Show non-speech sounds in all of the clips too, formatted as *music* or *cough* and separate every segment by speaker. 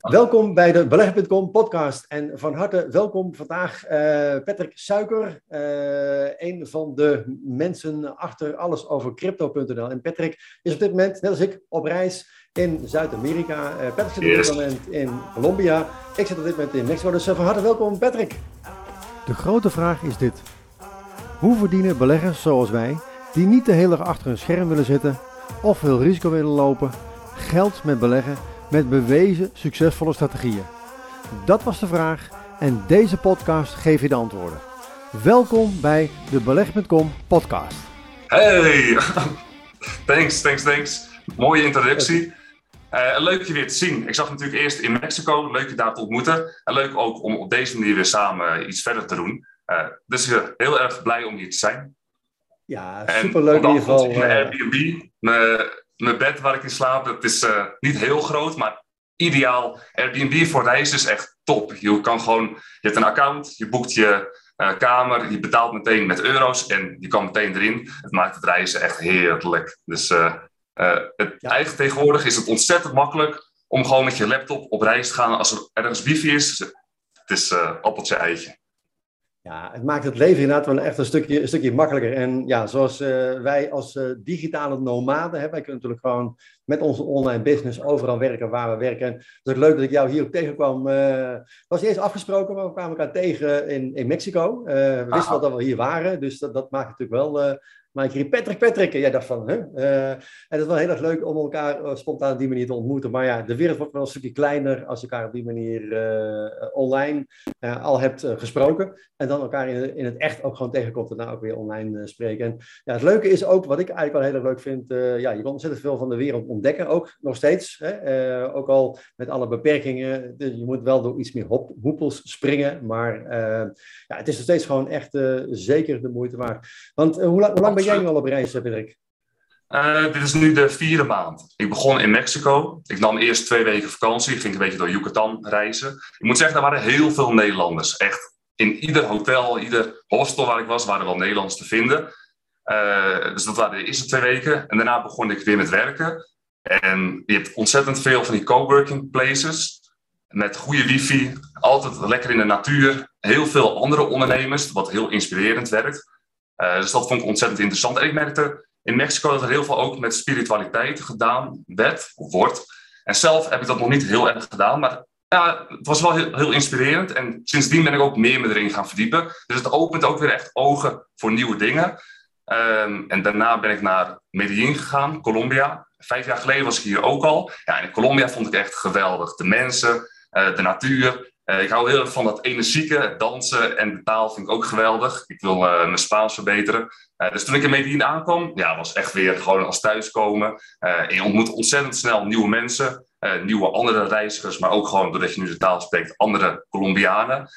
Speaker 1: Welkom bij de Beleggen.com podcast en van harte welkom vandaag uh, Patrick Suiker, uh, een van de mensen achter alles over crypto.nl. En Patrick is op dit moment, net als ik, op reis in Zuid-Amerika. Uh, Patrick zit op dit moment in Colombia. Ik zit op dit moment in Mexico, dus van harte welkom Patrick.
Speaker 2: De grote vraag is dit. Hoe verdienen beleggers zoals wij, die niet de hele dag achter een scherm willen zitten of veel risico willen lopen, geld met beleggen met bewezen succesvolle strategieën? Dat was de vraag en deze podcast geeft je de antwoorden. Welkom bij de Beleg.com podcast.
Speaker 3: Hey, *laughs* thanks, thanks, thanks. Mooie introductie. Uh, leuk je weer te zien. Ik zag natuurlijk eerst in Mexico. Leuk je daar te ontmoeten. En leuk ook om op deze manier weer samen iets verder te doen. Uh, dus uh, heel erg blij om hier te zijn.
Speaker 1: Ja, superleuk in ieder geval.
Speaker 3: Mijn Airbnb, mijn, mijn bed waar ik in slaap, dat is niet heel groot, maar ideaal. Airbnb voor reizen is echt top. Je kan gewoon, je hebt een account, je boekt je kamer, je betaalt meteen met euro's en je kan meteen erin. Het maakt het reizen echt heerlijk. Dus uh, het, ja. Eigenlijk tegenwoordig is het ontzettend makkelijk om gewoon met je laptop op reis te gaan als er ergens wifi is. Het is appeltje eitje.
Speaker 1: Ja, het maakt het leven inderdaad wel echt een stukje, een stukje makkelijker. En ja, zoals uh, wij als digitale nomaden, hè, wij kunnen natuurlijk gewoon met onze online business overal werken waar we werken. Dus het is leuk dat ik jou hier ook tegenkwam. Het was eerst afgesproken, maar we kwamen elkaar tegen in, in Mexico. we wisten wel dat we hier waren, dus dat, dat maakt natuurlijk wel maar ik riep Patrick, Patrick. En jij dacht van, huh? Uh, en het is wel heel erg leuk om elkaar uh, spontaan op die manier te ontmoeten. Maar ja, de wereld wordt wel een stukje kleiner als je elkaar op die manier uh, online al hebt gesproken. En dan elkaar in, in, het echt ook gewoon tegenkomt en nou ook weer online spreken. En ja, het leuke is ook, wat ik eigenlijk wel heel erg leuk vind, ja, je kan ontzettend veel van de wereld ontdekken. Ook nog steeds. Hè? ook al met alle beperkingen. Je moet wel door iets meer hop, hoepels springen. Maar ja, het is nog steeds gewoon echt zeker de moeite waard. Want hoe, hoe lang ben jij nu al op reis, Dirk?
Speaker 3: Uh, dit is nu de vierde maand. Ik begon in Mexico. Ik nam eerst twee weken vakantie. Ging een beetje door Yucatan reizen. Ik moet zeggen, er waren heel veel Nederlanders. Echt in ieder hotel, ieder hostel waar ik was, waren wel Nederlanders te vinden. Uh, dus dat waren de eerste twee weken. En daarna begon ik weer met werken. En je hebt ontzettend veel van die coworking places. Met goede wifi, altijd lekker in de natuur. Heel veel andere ondernemers, wat heel inspirerend werkt. Uh, dus dat vond ik ontzettend interessant. En ik merkte in Mexico dat er heel veel ook met spiritualiteit gedaan werd, of wordt. En zelf heb ik dat nog niet heel erg gedaan, maar ja, het was wel heel, heel inspirerend. En sindsdien ben ik ook meer me erin gaan verdiepen. Dus het opent ook weer echt ogen voor nieuwe dingen. Um, en daarna ben ik naar Medellin gegaan, Colombia. Vijf jaar geleden was ik hier ook al. Ja, en in Colombia vond ik echt geweldig. De mensen, uh, de natuur. Uh, ik hou heel erg van dat energieke, dansen en de taal vind ik ook geweldig. Ik wil uh, mijn Spaans verbeteren. Uh, dus toen ik in Medellin aankwam, ja, was echt weer gewoon als thuiskomen. je ontmoet ontzettend snel nieuwe mensen, nieuwe andere reizigers, maar ook gewoon doordat je nu de taal spreekt, andere Colombianen.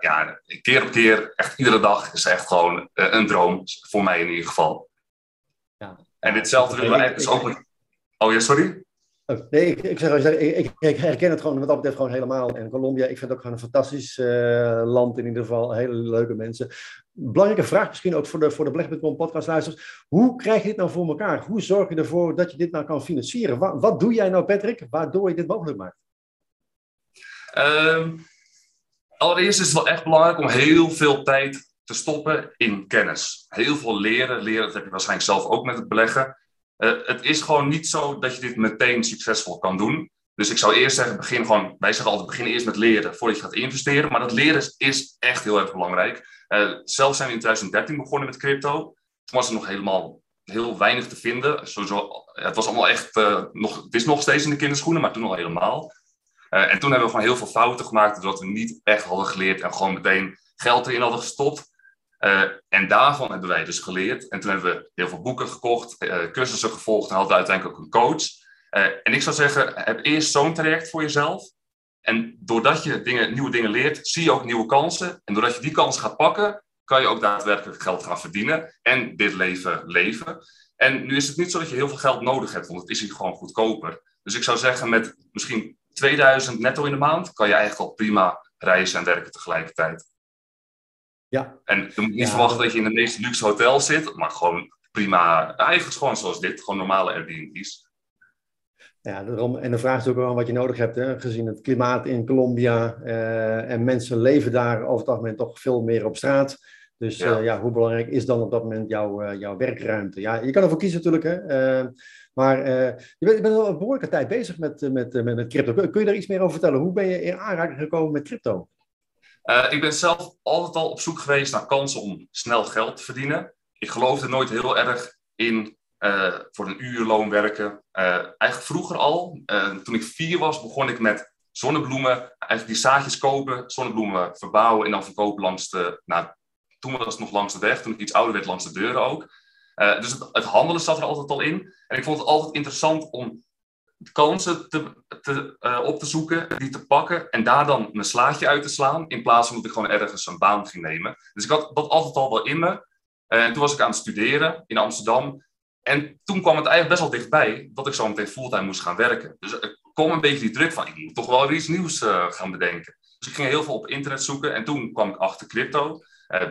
Speaker 3: ja, keer op keer, echt iedere dag is echt gewoon een droom, voor mij in ieder geval. Ja. En ditzelfde willen we eigenlijk dus ook... Oh ja, sorry?
Speaker 1: Nee, ik, ik, zeg, ik, ik, herken het gewoon wat dat betreft gewoon helemaal. En Colombia, ik vind het ook gewoon een fantastisch uh, land in ieder geval. Hele leuke mensen. Belangrijke vraag misschien ook voor de, voor de Beleg.com podcastluisters. Hoe krijg je dit nou voor elkaar? Hoe zorg je ervoor dat je dit nou kan financieren? Wat, wat doe jij nou Patrick, waardoor je dit mogelijk maakt?
Speaker 3: Um, allereerst is het wel echt belangrijk om heel veel tijd te stoppen in kennis. Heel veel leren. Leren, dat heb je waarschijnlijk zelf ook met het beleggen. Uh, het is gewoon niet zo dat je dit meteen succesvol kan doen. Dus ik zou eerst zeggen, begin gewoon, wij zeggen altijd, begin eerst met leren voordat je gaat investeren. Maar dat leren is, echt heel erg belangrijk. Uh, zelf zijn we in 2013 begonnen met crypto. Toen was er nog helemaal heel weinig te vinden. Sowieso, het was allemaal echt, nog, het is nog steeds in de kinderschoenen, maar toen al helemaal. en toen hebben we gewoon heel veel fouten gemaakt, doordat we niet echt hadden geleerd en gewoon meteen geld erin hadden gestopt. Uh, en daarvan hebben wij dus geleerd. En toen hebben we heel veel boeken gekocht, uh, cursussen gevolgd en hadden uiteindelijk ook een coach. Uh, en ik zou zeggen, heb eerst zo'n traject voor jezelf. En doordat je dingen, nieuwe dingen leert, zie je ook nieuwe kansen. En doordat je die kansen gaat pakken, kan je ook daadwerkelijk geld gaan verdienen en dit leven leven. En nu is het niet zo dat je heel veel geld nodig hebt, want het is hier gewoon goedkoper. Dus ik zou zeggen, met misschien 2000 netto in de maand kan je eigenlijk al prima reizen en werken tegelijkertijd. Ja. En je moet niet verwachten dat je in de meest luxe hotel zit, maar gewoon prima, eigenlijk gewoon zoals dit, gewoon normale Airbnb's.
Speaker 1: Ja, daarom, en de vraag is ook wel wat je nodig hebt, hè, gezien het klimaat in Colombia. Uh, en mensen leven daar over het algemeen toch veel meer op straat. Dus ja. Uh, ja hoe belangrijk is dan op dat moment jouw, uh, jouw werkruimte? Ja, je kan ervoor kiezen natuurlijk, hè. maar je bent, je, bent, al een behoorlijke tijd bezig met, met, met, met crypto. Kun, je daar iets meer over vertellen? Hoe ben je in aanraking gekomen met crypto?
Speaker 3: Ik ben zelf altijd al op zoek geweest naar kansen om snel geld te verdienen. Ik geloofde nooit heel erg in uh, voor een uurloon werken. Uh, eigenlijk vroeger al, toen ik vier was, begon ik met zonnebloemen. Eigenlijk die zaadjes kopen, zonnebloemen verbouwen en dan verkopen langs de. Nou, toen was het nog langs de weg, toen ik iets ouder werd, langs de deuren ook. dus het, het, handelen zat er altijd al in. En ik vond het altijd interessant om kansen te, te, op te zoeken, die te pakken en daar dan mijn slaatje uit te slaan. In plaats van dat ik gewoon ergens een baan ging nemen. Dus ik had dat altijd al wel in me. En toen was ik aan het studeren in Amsterdam. En toen kwam het eigenlijk best wel dichtbij dat ik zo meteen fulltime moest gaan werken. Dus er kwam een beetje die druk van, ik moet toch wel iets nieuws uh, gaan bedenken. Dus ik ging heel veel op internet zoeken en toen kwam ik achter crypto.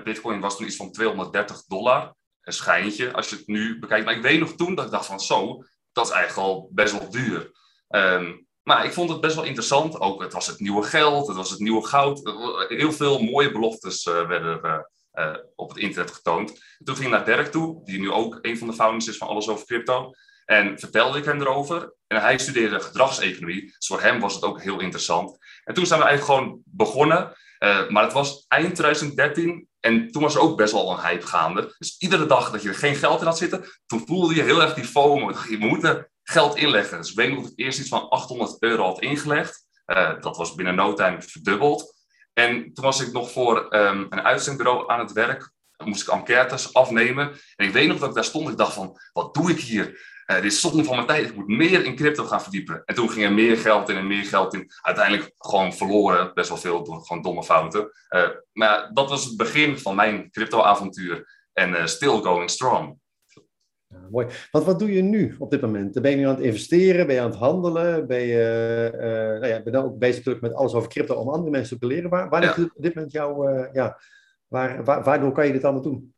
Speaker 3: Bitcoin was toen iets van 230 dollar, een schijntje als je het nu bekijkt. Maar ik weet nog toen dat ik dacht van zo, dat is eigenlijk al best wel duur. Um, maar ik vond het best wel interessant. Ook het was het nieuwe geld, het was het nieuwe goud. Heel veel mooie beloftes uh, werden uh, op het internet getoond. toen ging ik naar Dirk toe, die nu ook een van de founders is van Alles Over Crypto. En vertelde ik hem erover. En hij studeerde gedragseconomie, dus voor hem was het ook heel interessant. En toen zijn we eigenlijk gewoon begonnen. Maar het was eind 2013 en toen was er ook best wel een hype gaande. Dus iedere dag dat je er geen geld in had zitten, toen voelde je heel erg die FOMO. Je moet geld inleggen. Dus ik weet nog ik eerst iets van 800 euro had ingelegd. Uh, dat was binnen no time verdubbeld. En toen was ik nog voor um, een uitzendbureau aan het werk. Dan moest ik enquêtes afnemen. En ik weet nog dat ik daar stond. Ik dacht van, wat doe ik hier? Uh, dit is zonde van mijn tijd. Ik moet meer in crypto gaan verdiepen. En toen ging er meer geld in en meer geld in. Uiteindelijk gewoon verloren. Best wel veel door gewoon domme fouten. Uh, maar dat was het begin van mijn crypto-avontuur. En uh, still going strong.
Speaker 1: Ja, mooi. Want wat doe je nu op dit moment? Ben je nu aan het investeren? Ben je aan het handelen? Ben je, uh, nou ja, ben je ook bezig natuurlijk met alles over crypto om andere mensen te leren? Waar, waar ligt op dit moment jouw, ja, waar, waar, waardoor kan je dit allemaal doen?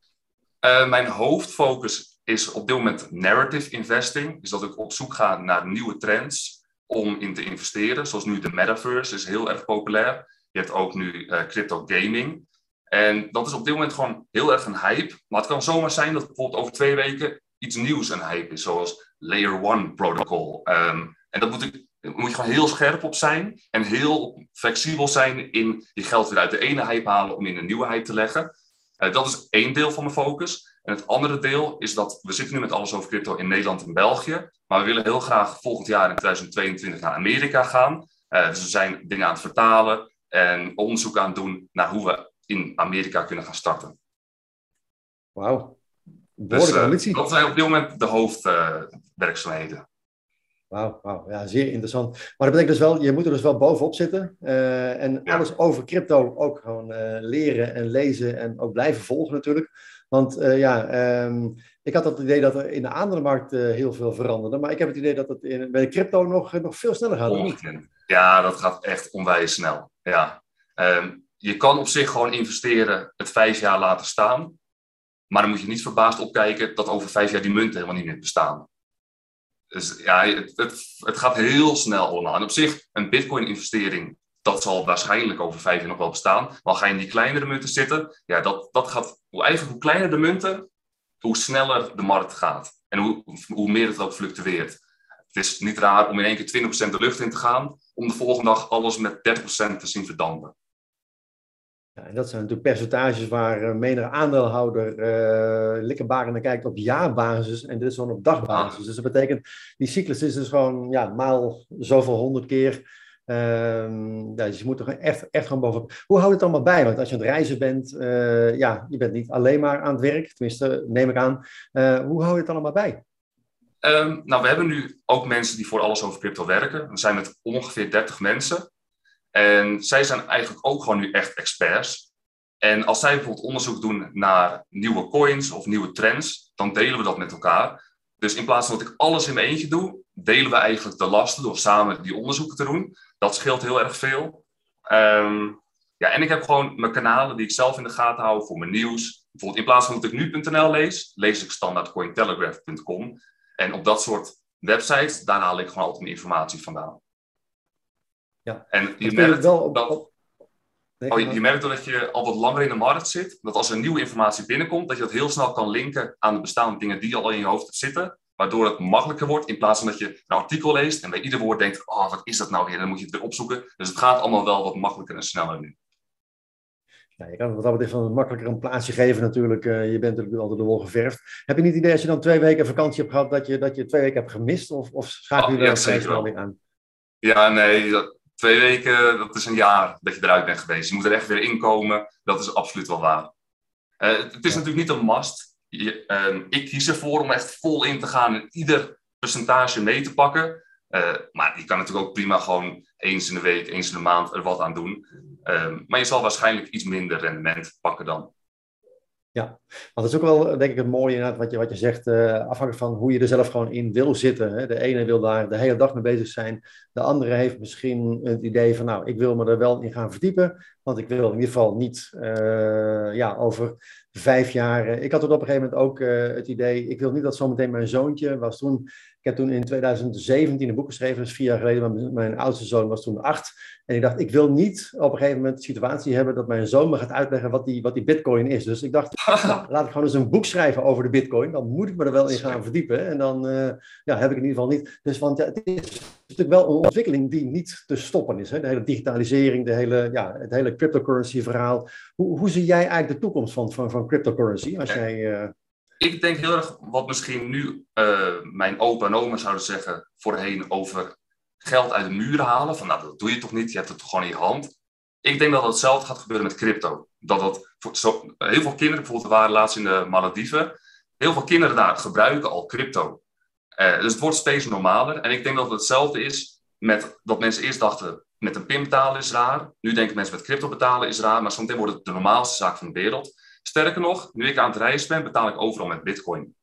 Speaker 3: Mijn hoofdfocus is op dit moment narrative investing. Dus dat ik op zoek ga naar nieuwe trends om in te investeren. Zoals nu de metaverse is heel erg populair. Je hebt ook nu crypto gaming. En dat is op dit moment gewoon heel erg een hype. Maar het kan zomaar zijn dat bijvoorbeeld over twee weken iets nieuws een hype is, zoals Layer 1 Protocol. Um, en dat moet, ik, moet je gewoon heel scherp op zijn en heel flexibel zijn in je geld weer uit de ene hype halen om in een nieuwe hype te leggen. Uh, dat is één deel van mijn focus. En het andere deel is dat we zitten nu met alles over crypto in Nederland en België. Maar we willen heel graag volgend jaar in 2022 naar Amerika gaan. Uh, dus we zijn dingen aan het vertalen en onderzoek aan het doen naar hoe we in Amerika kunnen gaan starten.
Speaker 1: Wauw,
Speaker 3: dus, uh, dat zijn op dit moment de hoofdwerkzaamheden.
Speaker 1: Wauw, wow, ja, zeer interessant. Maar dat betekent dus wel, je moet er dus wel bovenop zitten. Uh, en ja. alles over crypto ook gewoon uh, leren en lezen en ook blijven volgen natuurlijk. Want ja, um, ik had het idee dat er in de aandelenmarkt heel veel veranderde. Maar ik heb het idee dat het in, bij de crypto nog, nog veel sneller gaat.
Speaker 3: Ja, dat gaat echt onwijs snel. Ja. Um, je kan op zich gewoon investeren, het vijf jaar laten staan. Maar dan moet je niet verbaasd opkijken dat over vijf jaar die munten helemaal niet meer bestaan. Dus ja, het, het, gaat heel snel allemaal. En op zich, een bitcoin-investering, dat zal waarschijnlijk over vijf jaar nog wel bestaan. Maar ga je in die kleinere munten zitten, ja, dat, dat gaat, hoe, eigenlijk hoe kleiner de munten, hoe sneller de markt gaat. En hoe, hoe meer het ook fluctueert. Het is niet raar om in één keer 20% de lucht in te gaan, om de volgende dag alles met 30% te zien verdampen.
Speaker 1: Ja, en dat zijn natuurlijk percentages waar uh, menig aandeelhouder uh, likkenbaar naar kijkt op jaarbasis en dit is gewoon op dagbasis. Dus dat betekent, die cyclus is dus gewoon ja, maal zoveel honderd keer. Um, ja, dus je moet er echt, echt gewoon bovenop. Hoe houdt het allemaal bij? Want als je aan het reizen bent, uh, ja, je bent niet alleen maar aan het werk, tenminste neem ik aan. hoe hou je het allemaal bij?
Speaker 3: Um, nou, we hebben nu ook mensen die voor alles over crypto werken. We zijn met ongeveer 30 mensen. En zij zijn eigenlijk ook gewoon nu echt experts. En als zij bijvoorbeeld onderzoek doen naar nieuwe coins of nieuwe trends, dan delen we dat met elkaar. Dus in plaats van dat ik alles in mijn eentje doe, delen we eigenlijk de lasten door samen die onderzoeken te doen. Dat scheelt heel erg veel. Um, ja, en ik heb gewoon mijn kanalen die ik zelf in de gaten hou voor mijn nieuws. Bijvoorbeeld in plaats van dat ik nu.nl lees, lees ik standaard cointelegraph.com. En op dat soort website, daar haal ik gewoon altijd mijn informatie vandaan.
Speaker 1: Ja.
Speaker 3: En je merkt, wel op, dat, oh, je, je merkt dat je al wat langer in de markt zit, dat als er nieuwe informatie binnenkomt, dat je dat heel snel kan linken aan de bestaande dingen die al in je hoofd zitten, waardoor het makkelijker wordt in plaats van dat je een artikel leest en bij ieder woord denkt, oh, wat is dat nou weer? Dan moet je het weer opzoeken. Dus het gaat allemaal wel wat makkelijker en sneller nu.
Speaker 1: Ja, je kan wat dat betreft makkelijker een plaatsje geven natuurlijk. Uh, je bent natuurlijk altijd de wol geverfd. Heb je niet het idee als je dan twee weken vakantie hebt gehad, dat je, dat je twee weken hebt gemist? Of, of schakel je oh, ja, vrij snel weer aan?
Speaker 3: Ja, nee, dat, twee weken, dat is een jaar dat je eruit bent geweest. Je moet er echt weer inkomen. Dat is absoluut wel waar. Uh, het is natuurlijk niet een must. Je, uh, ik kies ervoor om echt vol in te gaan en ieder percentage mee te pakken. Uh, maar je kan natuurlijk ook prima gewoon eens in de week, eens in de maand er wat aan doen. Ehm, maar je zal waarschijnlijk iets minder rendement pakken dan.
Speaker 1: Ja, want dat is ook wel denk ik het mooie inderdaad wat je, wat je zegt, uh, afhankelijk van hoe je er zelf gewoon in wil zitten. Hè. De ene wil daar de hele dag mee bezig zijn, de andere heeft misschien het idee van nou, ik wil me er wel in gaan verdiepen, want ik wil in ieder geval niet uh, ja, over vijf jaar. ik had op een gegeven moment ook het idee, ik wil niet dat zometeen mijn zoontje was toen ik heb toen in 2017 een boek geschreven, dus vier jaar geleden. Mijn, mijn oudste zoon was toen acht. En ik dacht, ik wil niet op een gegeven moment de situatie hebben dat mijn zoon me gaat uitleggen wat die, wat die bitcoin is. Dus ik dacht, nou, *laughs* laat ik gewoon eens een boek schrijven over de bitcoin. Dan moet ik me er wel in gaan verdiepen. En dan uh, ja, heb ik in ieder geval niet. Dus want ja, het is natuurlijk wel een ontwikkeling die niet te stoppen is. Hè? De hele digitalisering, de hele, ja, het hele cryptocurrency verhaal. Hoe, hoe zie jij eigenlijk de toekomst van, van, van cryptocurrency? Als jij... Uh,
Speaker 3: ik denk heel erg wat misschien nu uh, mijn opa en oma zouden zeggen voorheen over geld uit de muren halen. Van nou, dat doe je toch niet, je hebt het gewoon in je hand. Ik denk dat hetzelfde gaat gebeuren met crypto. Dat dat zo, heel veel kinderen, bijvoorbeeld waren laatst in de Malediven, heel veel kinderen daar gebruiken al crypto. Uh, dus het wordt steeds normaler. En ik denk dat het hetzelfde is met dat mensen eerst dachten met een pin betalen is raar. Nu denken mensen met crypto betalen is raar. Maar zometeen wordt het de normaalste zaak van de wereld. Sterker nog, nu ik aan het reizen ben, betaal ik overal met Bitcoin.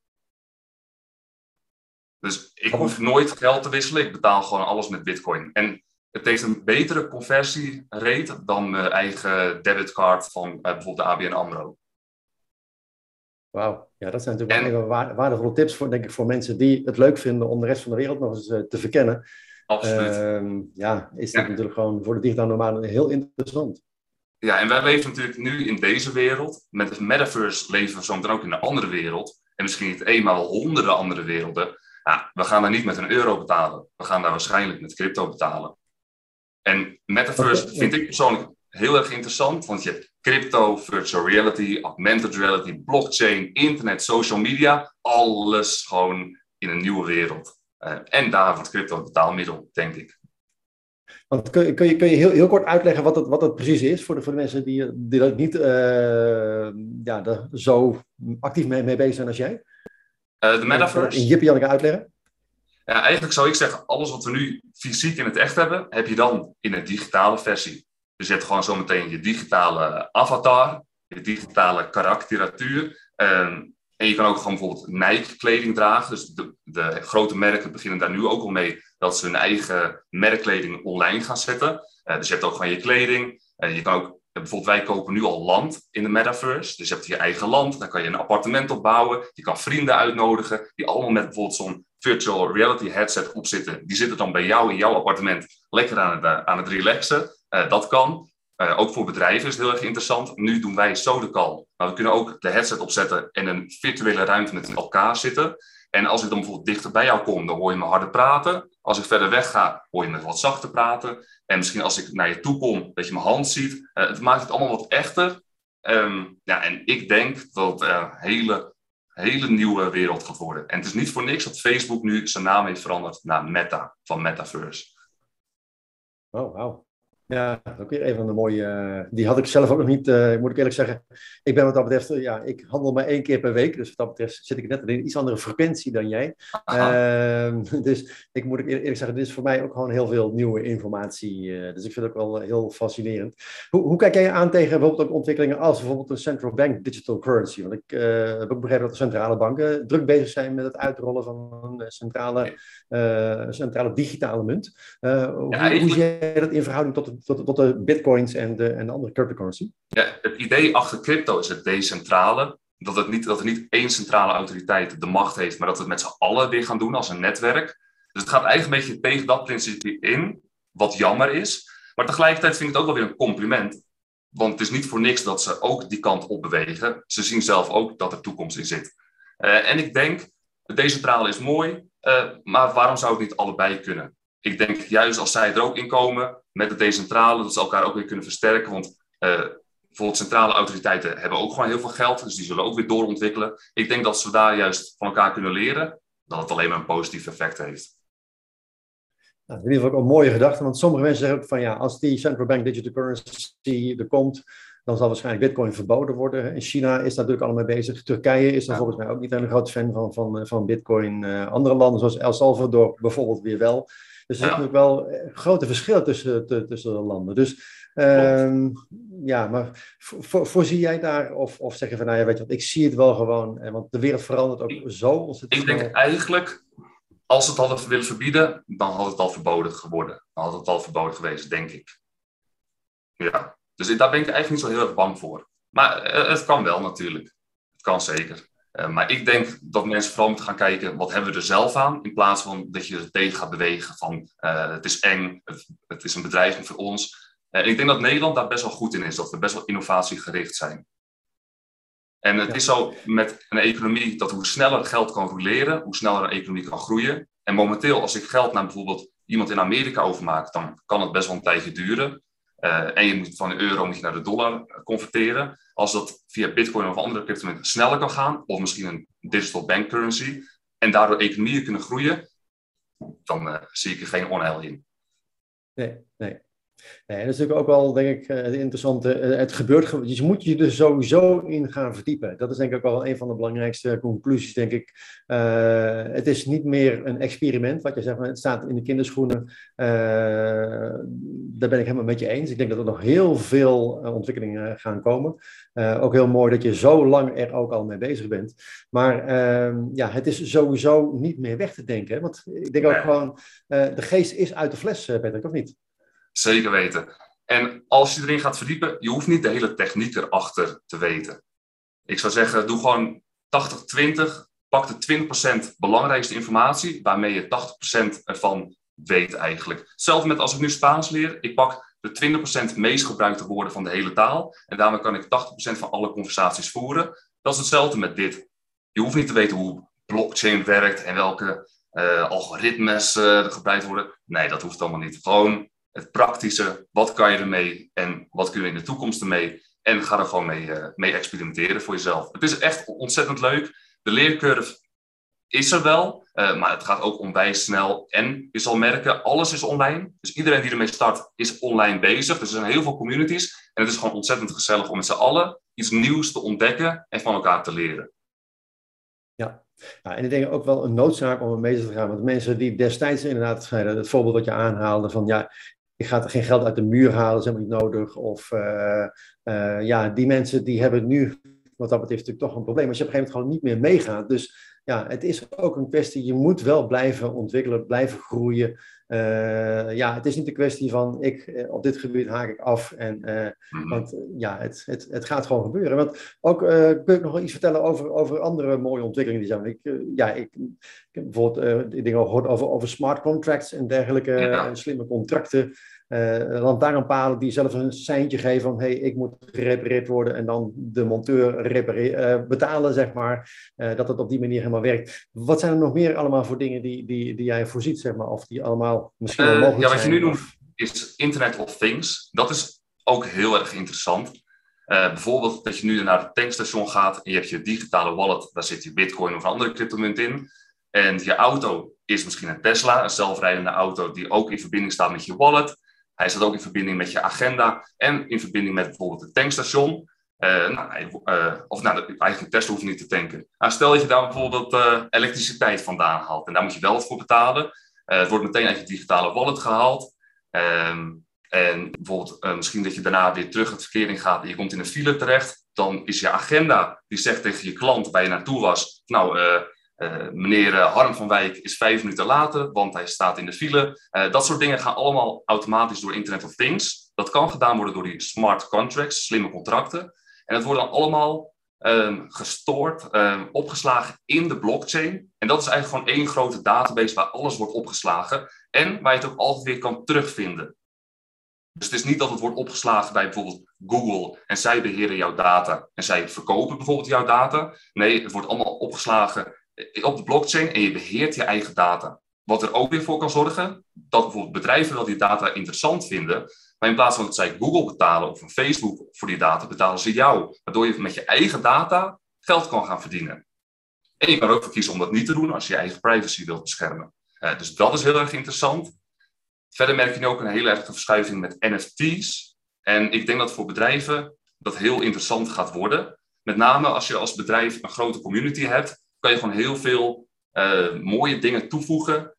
Speaker 3: Dus ik hoef nooit geld te wisselen, ik betaal gewoon alles met Bitcoin. En het heeft een betere conversierate dan mijn eigen debitcard van uh, bijvoorbeeld de ABN AMRO.
Speaker 1: Wauw, ja, dat zijn natuurlijk en, waardevolle tips voor, denk ik, voor mensen die het leuk vinden om de rest van de wereld nog eens uh, te verkennen.
Speaker 3: Absoluut. Uh,
Speaker 1: ja, is dit natuurlijk gewoon voor de digitale nomaden heel interessant.
Speaker 3: Ja, en wij leven natuurlijk nu in deze wereld. Met de metaverse leven we zometeen ook in een andere wereld. En misschien niet wel honderden andere werelden. Ja, we gaan daar niet met een euro betalen. We gaan daar waarschijnlijk met crypto betalen. En metaverse vind ik persoonlijk heel erg interessant. Want je hebt crypto, virtual reality, augmented reality, blockchain, internet, social media. Alles gewoon in een nieuwe wereld. Uh, en daar wordt crypto een betaalmiddel, denk ik.
Speaker 1: Want kun, kun, je, kun je heel, heel kort uitleggen wat het, wat precies is voor de, voor de mensen die, die dat niet uh, ja, er zo actief mee, mee bezig zijn als jij?
Speaker 3: Uh, de metaverse?
Speaker 1: In Jippie Janneke uitleggen?
Speaker 3: Ja, eigenlijk zou ik zeggen, alles wat we nu fysiek in het echt hebben, heb je dan in een digitale versie. Dus je hebt gewoon zometeen je digitale avatar, je digitale karakteratuur. Um, en je kan ook gewoon bijvoorbeeld Nike-kleding dragen. Dus de, de, grote merken beginnen daar nu ook al mee dat ze hun eigen merkkleding online gaan zetten. Uh, dus je hebt ook gewoon je kleding. Uh, je kan ook, bijvoorbeeld wij kopen nu al land in de metaverse. Dus je hebt je eigen land, daar kan je een appartement op bouwen. Je kan vrienden uitnodigen die allemaal met bijvoorbeeld zo'n virtual reality headset opzitten. Die zitten dan bij jou in jouw appartement lekker aan het, aan het relaxen. dat kan. Uh, ook voor bedrijven is het heel erg interessant. Nu doen wij Sodecall. Maar we kunnen ook de headset opzetten en een virtuele ruimte met elkaar zitten. En als ik dan bijvoorbeeld dichter bij jou kom, dan hoor je me harder praten. Als ik verder weg ga, hoor je me wat zachter praten. En misschien als ik naar je toe kom, dat je mijn hand ziet. Uh, het maakt het allemaal wat echter. Um, ja, en ik denk dat het een hele, hele nieuwe wereld gaat worden. En het is niet voor niks dat Facebook nu zijn naam heeft veranderd naar Meta, van Metaverse.
Speaker 1: Oh, wauw. Ja, ook weer een van de mooie. Uh, die had ik zelf ook nog niet, uh, moet ik eerlijk zeggen. Ik ben wat dat betreft, uh, ja, ik handel maar één keer per week. Dus wat dat betreft zit ik net in een iets andere frequentie dan jij. Ehm, *laughs* dus ik moet eerlijk zeggen, dit is voor mij ook gewoon heel veel nieuwe informatie. dus ik vind het ook wel heel fascinerend. Hoe, hoe, kijk jij aan tegen bijvoorbeeld ook ontwikkelingen als bijvoorbeeld een central bank digital currency? Want ik heb ook begrepen dat de centrale banken druk bezig zijn met het uitrollen van een centrale, centrale digitale munt. Ja, hoe, hoe zie jij dat in verhouding tot tot, tot de bitcoins en de, en de andere cryptocurrency?
Speaker 3: Ja, het idee achter crypto is het decentrale. Dat, het niet, dat er niet één centrale autoriteit de macht heeft, maar dat we het met z'n allen weer gaan doen als een netwerk. Dus het gaat eigenlijk een beetje tegen dat principe in, wat jammer is. Maar tegelijkertijd vind ik het ook wel weer een compliment. Want het is niet voor niks dat ze ook die kant op bewegen. Ze zien zelf ook dat er toekomst in zit. Uh, en ik denk, decentrale is mooi, uh, maar waarom zou het niet allebei kunnen? Ik denk juist als zij er ook in komen met het decentrale, dat ze elkaar ook weer kunnen versterken. Want uh, bijvoorbeeld centrale autoriteiten hebben ook gewoon heel veel geld, dus die zullen ook weer doorontwikkelen. Ik denk dat ze daar juist van elkaar kunnen leren, dat het alleen maar een positief effect heeft.
Speaker 1: Nou, in ieder geval ook een mooie gedachte, want sommige mensen zeggen ook van ja, als die central bank digital currency er komt, dan zal waarschijnlijk bitcoin verboden worden. In China is daar natuurlijk allemaal mee bezig. Turkije is er volgens mij ook niet een groot fan van, van, van bitcoin. Uh, andere landen zoals El Salvador bijvoorbeeld weer wel. Dus er ja. natuurlijk wel eh, grote verschillen tussen, tussen de landen. Dus um, ja, maar voor, voorzie jij daar of, of zeg je van nou ja, weet je wat, ik zie het wel gewoon. Want de wereld verandert ook zo ontzettend
Speaker 3: Ik denk eigenlijk als ze het hadden willen verbieden, dan had het al verboden geworden. Dan had het al verboden geweest, denk ik. Ja, dus daar ben ik eigenlijk niet zo heel erg bang voor. Maar het kan wel natuurlijk. Het kan zeker. Uh, maar ik denk dat mensen vooral moeten gaan kijken, wat hebben we er zelf aan? In plaats van dat je er tegen gaat bewegen van, uh, het is eng, het, het, is een bedreiging voor ons. En ik denk dat Nederland daar best wel goed in is, dat we best wel innovatiegericht zijn. En het is zo met een economie dat hoe sneller geld kan roleren, hoe sneller een economie kan groeien. En momenteel, als ik geld naar bijvoorbeeld iemand in Amerika overmaak, dan kan het best wel een tijdje duren. Uh, en je moet van de euro moet je naar de dollar converteren. Als dat via bitcoin of andere cryptomunten sneller kan gaan, of misschien een digital bank currency, en daardoor economieën kunnen groeien, dan uh, zie ik er geen onheil in.
Speaker 1: Nee, nee. Nee, dat is natuurlijk ook wel, denk ik, het interessante. Het gebeurt, dus je moet je er sowieso in gaan verdiepen. Dat is denk ik ook wel een van de belangrijkste conclusies, denk ik. Uh, het is niet meer een experiment, wat je zegt, het staat in de kinderschoenen. Uh, daar ben ik helemaal met je eens. Ik denk dat er nog heel veel ontwikkelingen gaan komen. Ook heel mooi dat je zo lang er ook al mee bezig bent. Maar ja, het is sowieso niet meer weg te denken. Want ik denk ook gewoon, de geest is uit de fles, Patrick, of niet?
Speaker 3: Zeker weten. En als je erin gaat verdiepen, je hoeft niet de hele techniek erachter te weten. Ik zou zeggen, doe gewoon 80-20. Pak de 20% belangrijkste informatie, waarmee je 80% ervan weet eigenlijk. Hetzelfde met als ik nu Spaans leer. Ik pak de 20% meest gebruikte woorden van de hele taal. En daarmee kan ik 80% van alle conversaties voeren. Dat is hetzelfde met dit. Je hoeft niet te weten hoe blockchain werkt en welke uh, algoritmes uh, gebruikt worden. Nee, dat hoeft allemaal niet. Gewoon het praktische, wat kan je ermee en wat kun je in de toekomst ermee. En ga er gewoon mee, uh, mee experimenteren voor jezelf. Het is echt ontzettend leuk. De leercurve is er wel, uh, maar het gaat ook onwijs snel. En je zal merken, alles is online. Dus iedereen die ermee start, is online bezig. Dus er zijn heel veel communities. En het is gewoon ontzettend gezellig om met z'n allen iets nieuws te ontdekken en van elkaar te leren.
Speaker 1: Ja, ja, en ik denk ook wel een noodzaak om ermee te gaan. Want mensen die destijds inderdaad, het voorbeeld wat je aanhaalde, van ja, ik ga er geen geld uit de muur halen, dat is helemaal niet nodig. Of uh, uh, ja, die mensen die hebben nu, wat dat betreft, natuurlijk toch een probleem. Als je op een gegeven moment gewoon niet meer meegaat. Dus ja, het is ook een kwestie, je moet wel blijven ontwikkelen, blijven groeien. Uh, ja, het is niet een kwestie van, ik, op dit gebied haak ik af. En, mm-hmm. Want ja, het, het, het gaat gewoon gebeuren. Want ook, kun ik nog wel iets vertellen over, over andere mooie ontwikkelingen die zijn. Ik, ja, ik, ik heb bijvoorbeeld dingen gehoord over, over smart contracts en dergelijke ja. slimme contracten. Uh, lantaarnpalen die zelf een seintje geven van hey, ik moet gerepareerd worden en dan de monteur uh, betalen, zeg maar. Uh, dat het op die manier helemaal werkt. Wat zijn er nog meer allemaal voor dingen die, die, die jij voorziet, zeg maar, of die allemaal misschien wel mogelijk
Speaker 3: zijn? Ja, wat je nu doet is Internet of Things. Dat is ook heel erg interessant. bijvoorbeeld dat je nu naar het tankstation gaat en je hebt je digitale wallet, daar zit je bitcoin of andere cryptomunt in. En je auto is misschien een Tesla, een zelfrijdende auto die ook in verbinding staat met je wallet. Hij staat ook in verbinding met je agenda en in verbinding met bijvoorbeeld het tankstation. Uh, nou, uh, of nou, eigenlijk Tesla hoeft niet te tanken. Nou, stel dat je daar bijvoorbeeld uh, elektriciteit vandaan haalt en daar moet je wel wat voor betalen. het wordt meteen uit je digitale wallet gehaald. Ehm, en bijvoorbeeld misschien dat je daarna weer terug het verkeer in gaat en je komt in een file terecht. Dan is je agenda die zegt tegen je klant waar je naartoe was. Nou, uh, meneer uh, Harm van Wijk is vijf minuten later, want hij staat in de file. Uh, dat soort dingen gaan allemaal automatisch door Internet of Things. Dat kan gedaan worden door die smart contracts, slimme contracten. En dat wordt dan allemaal um, gestoord, um, opgeslagen in de blockchain. En dat is eigenlijk gewoon één grote database waar alles wordt opgeslagen en waar je het ook altijd weer kan terugvinden. Dus het is niet dat het wordt opgeslagen bij bijvoorbeeld Google en zij beheren jouw data en zij verkopen bijvoorbeeld jouw data. Nee, het wordt allemaal opgeslagen op de blockchain en je beheert je eigen data. Wat er ook weer voor kan zorgen dat bijvoorbeeld bedrijven wel die data interessant vinden, maar in plaats van dat zij Google betalen of een Facebook voor die data, betalen ze jou. Waardoor je met je eigen data geld kan gaan verdienen. En je kan ook voor kiezen om dat niet te doen als je je eigen privacy wilt beschermen. Uh, dus dat is heel erg interessant. Verder merk je nu ook een hele erge verschuiving met NFT's. En ik denk dat voor bedrijven dat heel interessant gaat worden. Met name als je als bedrijf een grote community hebt, kan je gewoon heel veel uh, mooie dingen toevoegen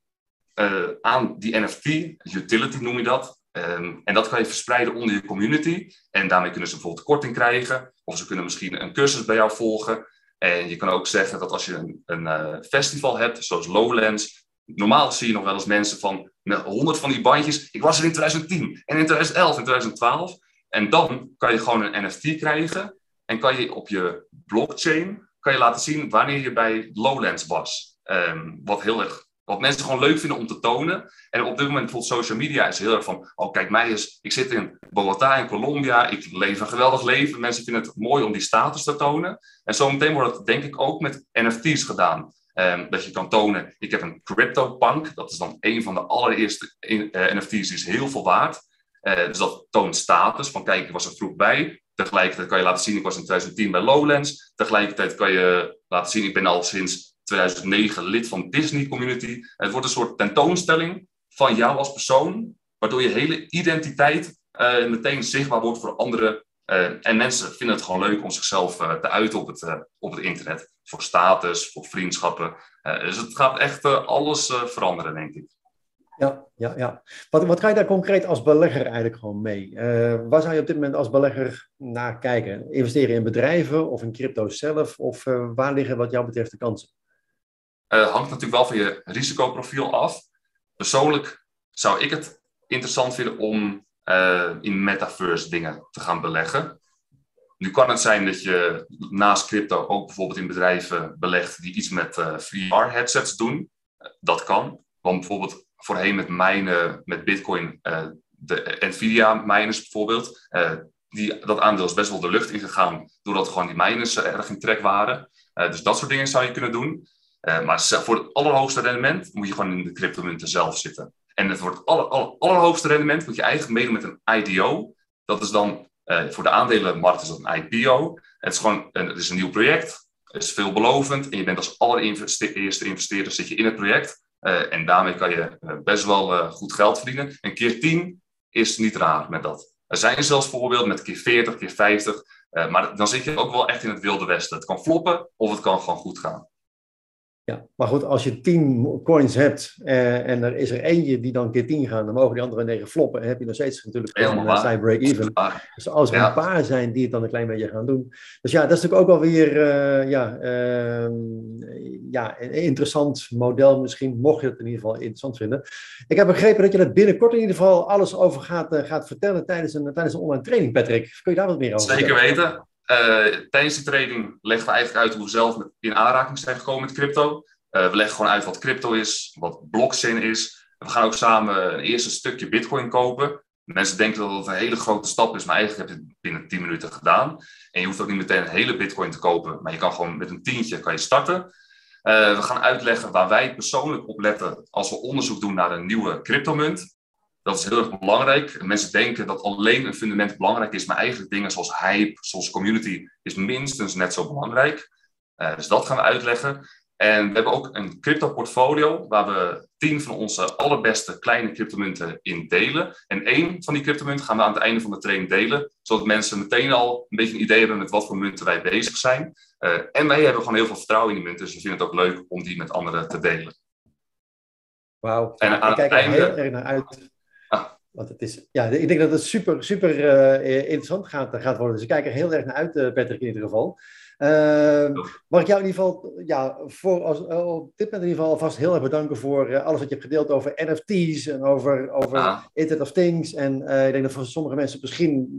Speaker 3: uh, aan die NFT. Utility noem je dat. Um, en dat kan je verspreiden onder je community. En daarmee kunnen ze bijvoorbeeld korting krijgen. Of ze kunnen misschien een cursus bij jou volgen. En je kan ook zeggen dat als je een, een uh, festival hebt, zoals Lowlands. Normaal zie je nog wel eens mensen van met honderd van die bandjes. Ik was er in 2010 en in 2011 en 2012. En dan kan je gewoon een NFT krijgen. En kan je op je blockchain kan je laten zien wanneer je bij Lowlands was. Um, wat heel erg wat mensen gewoon leuk vinden om te tonen. En op dit moment bijvoorbeeld social media is heel erg van... Oh, kijk mij eens. Ik zit in Bogota in Colombia. Ik leef een geweldig leven. Mensen vinden het mooi om die status te tonen. En zometeen wordt dat denk ik ook met NFT's gedaan. Um, dat je kan tonen, ik heb een CryptoPunk. Dat is dan een van de allereerste eh, NFT's. Die is heel veel waard. Uh, dus dat toont status. Van kijk, ik was er vroeg bij. Tegelijkertijd kan je laten zien, ik was in 2010 bij Lowlands. Tegelijkertijd kan je laten zien, ik ben al sinds 2009 lid van Disney Community. Het wordt een soort tentoonstelling van jou als persoon, waardoor je hele identiteit uh, meteen zichtbaar wordt voor anderen. Uh, en mensen vinden het gewoon leuk om zichzelf te uiten op het, op het internet. Voor status, voor vriendschappen. dus het gaat echt alles veranderen, denk ik.
Speaker 1: Ja, ja, ja. Wat, wat ga je daar concreet als belegger eigenlijk gewoon mee? waar zou je op dit moment als belegger naar kijken? Investeren in bedrijven of in crypto zelf? Of waar liggen wat jou betreft de kansen?
Speaker 3: Uh, hangt natuurlijk wel van je risicoprofiel af. Persoonlijk zou ik het interessant vinden om in metaverse dingen te gaan beleggen. Nu kan het zijn dat je naast crypto ook bijvoorbeeld in bedrijven belegt die iets met eh, VR-headsets doen. dat kan. Want bijvoorbeeld voorheen met mijnen, met Bitcoin, de Nvidia-miners bijvoorbeeld, die, dat aandeel is best wel de lucht ingegaan, doordat gewoon die miners erg in trek waren. dus dat soort dingen zou je kunnen doen. Maar voor het allerhoogste rendement moet je gewoon in de cryptomunten zelf zitten. En het aller, aller, allerhoogste rendement moet je eigenlijk meedoen met een IDO. Dat is dan, voor de aandelenmarkt is dat een IPO. Het is gewoon een, het is een nieuw project. Het is veelbelovend. En je bent als allereerste investeerder zit je in het project. Uh, en daarmee kan je best wel goed geld verdienen. En keer 10 is niet raar met dat. Er zijn zelfs voorbeelden met keer 40, keer 50. maar dan zit je ook wel echt in het wilde westen. Het kan floppen of het kan gewoon goed gaan.
Speaker 1: Ja, maar goed, als je tien coins hebt uh, en er is er eentje die dan keer tien gaan, dan mogen die andere negen floppen. En heb je nog steeds natuurlijk een uh, break-even. Dus als er een paar zijn die het dan een klein beetje gaan doen. Dus ja, dat is natuurlijk ook wel weer uh, ja, ehm, ja, een interessant model misschien, mocht je het in ieder geval interessant vinden. Ik heb begrepen dat je er binnenkort in ieder geval alles over gaat, gaat vertellen tijdens een, tijdens een online training, Patrick. Kun je daar wat meer over
Speaker 3: Zeker weten. Uh, tijdens die training leggen we eigenlijk uit hoe we zelf in aanraking zijn gekomen met crypto. Uh, we leggen gewoon uit wat crypto is, wat blockchain is. We gaan ook samen een eerste stukje bitcoin kopen. Mensen denken dat het een hele grote stap is, maar eigenlijk heb je het binnen 10 minuten gedaan. En je hoeft ook niet meteen een hele bitcoin te kopen, maar je kan gewoon met een tientje kan je starten. Uh, we gaan uitleggen waar wij persoonlijk op letten als we onderzoek doen naar een nieuwe cryptomunt. Dat is heel erg belangrijk. Mensen denken dat alleen een fundament belangrijk is, maar eigenlijk dingen zoals hype, zoals community, is minstens net zo belangrijk. Uh, dus dat gaan we uitleggen. En we hebben ook een crypto portfolio waar we tien van onze allerbeste kleine cryptomunten in delen. En één van die cryptomunten gaan we aan het einde van de training delen, zodat mensen meteen al een beetje een idee hebben met wat voor munten wij bezig zijn. Uh, en wij hebben gewoon heel veel vertrouwen in die munten, dus we vinden het ook leuk om die met anderen te delen.
Speaker 1: Wauw, en aan ik kijk er heel erg naar uit want het is, ja, ik denk dat het super, super uh, interessant gaat, gaat worden. Dus ik kijk er heel erg naar uit, uh, Patrick, in ieder geval. Mag ik jou in ieder geval, ja, voor als, op dit moment in ieder geval alvast heel erg bedanken voor alles wat je hebt gedeeld over NFT's en over, over Internet of Things. En ik denk dat voor sommige mensen misschien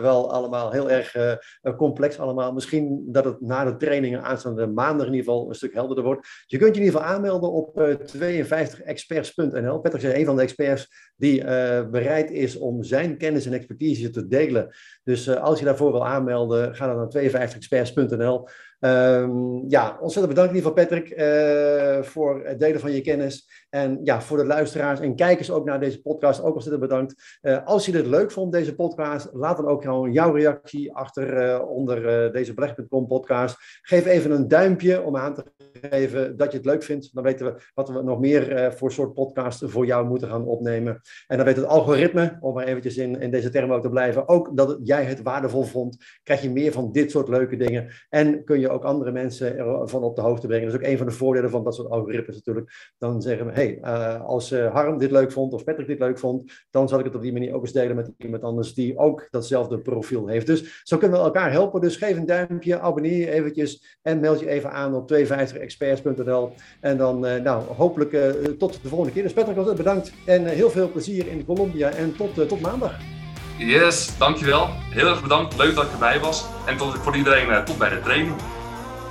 Speaker 1: wel allemaal heel erg complex allemaal. Misschien dat het na de trainingen aanstaande maandag in ieder geval een stuk helderder wordt. Je kunt je in ieder geval aanmelden op 52experts.nl. Patrick is een van de experts die bereid is om zijn kennis en expertise te delen. Dus uh, als je daarvoor wil aanmelden, ga dan naar 52experts.nl. Nederland.nl Um, ja, ontzettend bedankt in ieder geval Patrick uh, voor het delen van je kennis. En ja, voor de luisteraars en kijkers ook naar deze podcast, ook ontzettend bedankt. Uh, als je dit leuk vond, deze podcast, laat dan ook jouw reactie achter uh, onder deze beleg.com podcast. Geef even een duimpje om aan te geven dat je het leuk vindt. Dan weten we wat we nog meer voor soort podcasts voor jou moeten gaan opnemen. En dan weet het algoritme, om maar eventjes in, in deze termen ook te blijven, ook dat jij het waardevol vond. Krijg je meer van dit soort leuke dingen. En kun je ook andere mensen ervan op de hoogte brengen. Dat is ook een van de voordelen van dat soort algoritmes natuurlijk. Dan zeggen we, hey, uh, als uh, Harm dit leuk vond of Patrick dit leuk vond, dan zal ik het op die manier ook eens delen met iemand anders die ook datzelfde profiel heeft. Dus zo kunnen we elkaar helpen. Dus geef een duimpje, abonneer je eventjes en meld je even aan op 52experts.nl. En dan, uh, nou, hopelijk tot de volgende keer. Dus Patrick, bedankt en heel veel plezier in Colombia en tot, tot maandag.
Speaker 3: Yes, dankjewel. Heel erg bedankt. Leuk dat ik erbij was. En tot, voor iedereen tot bij de training.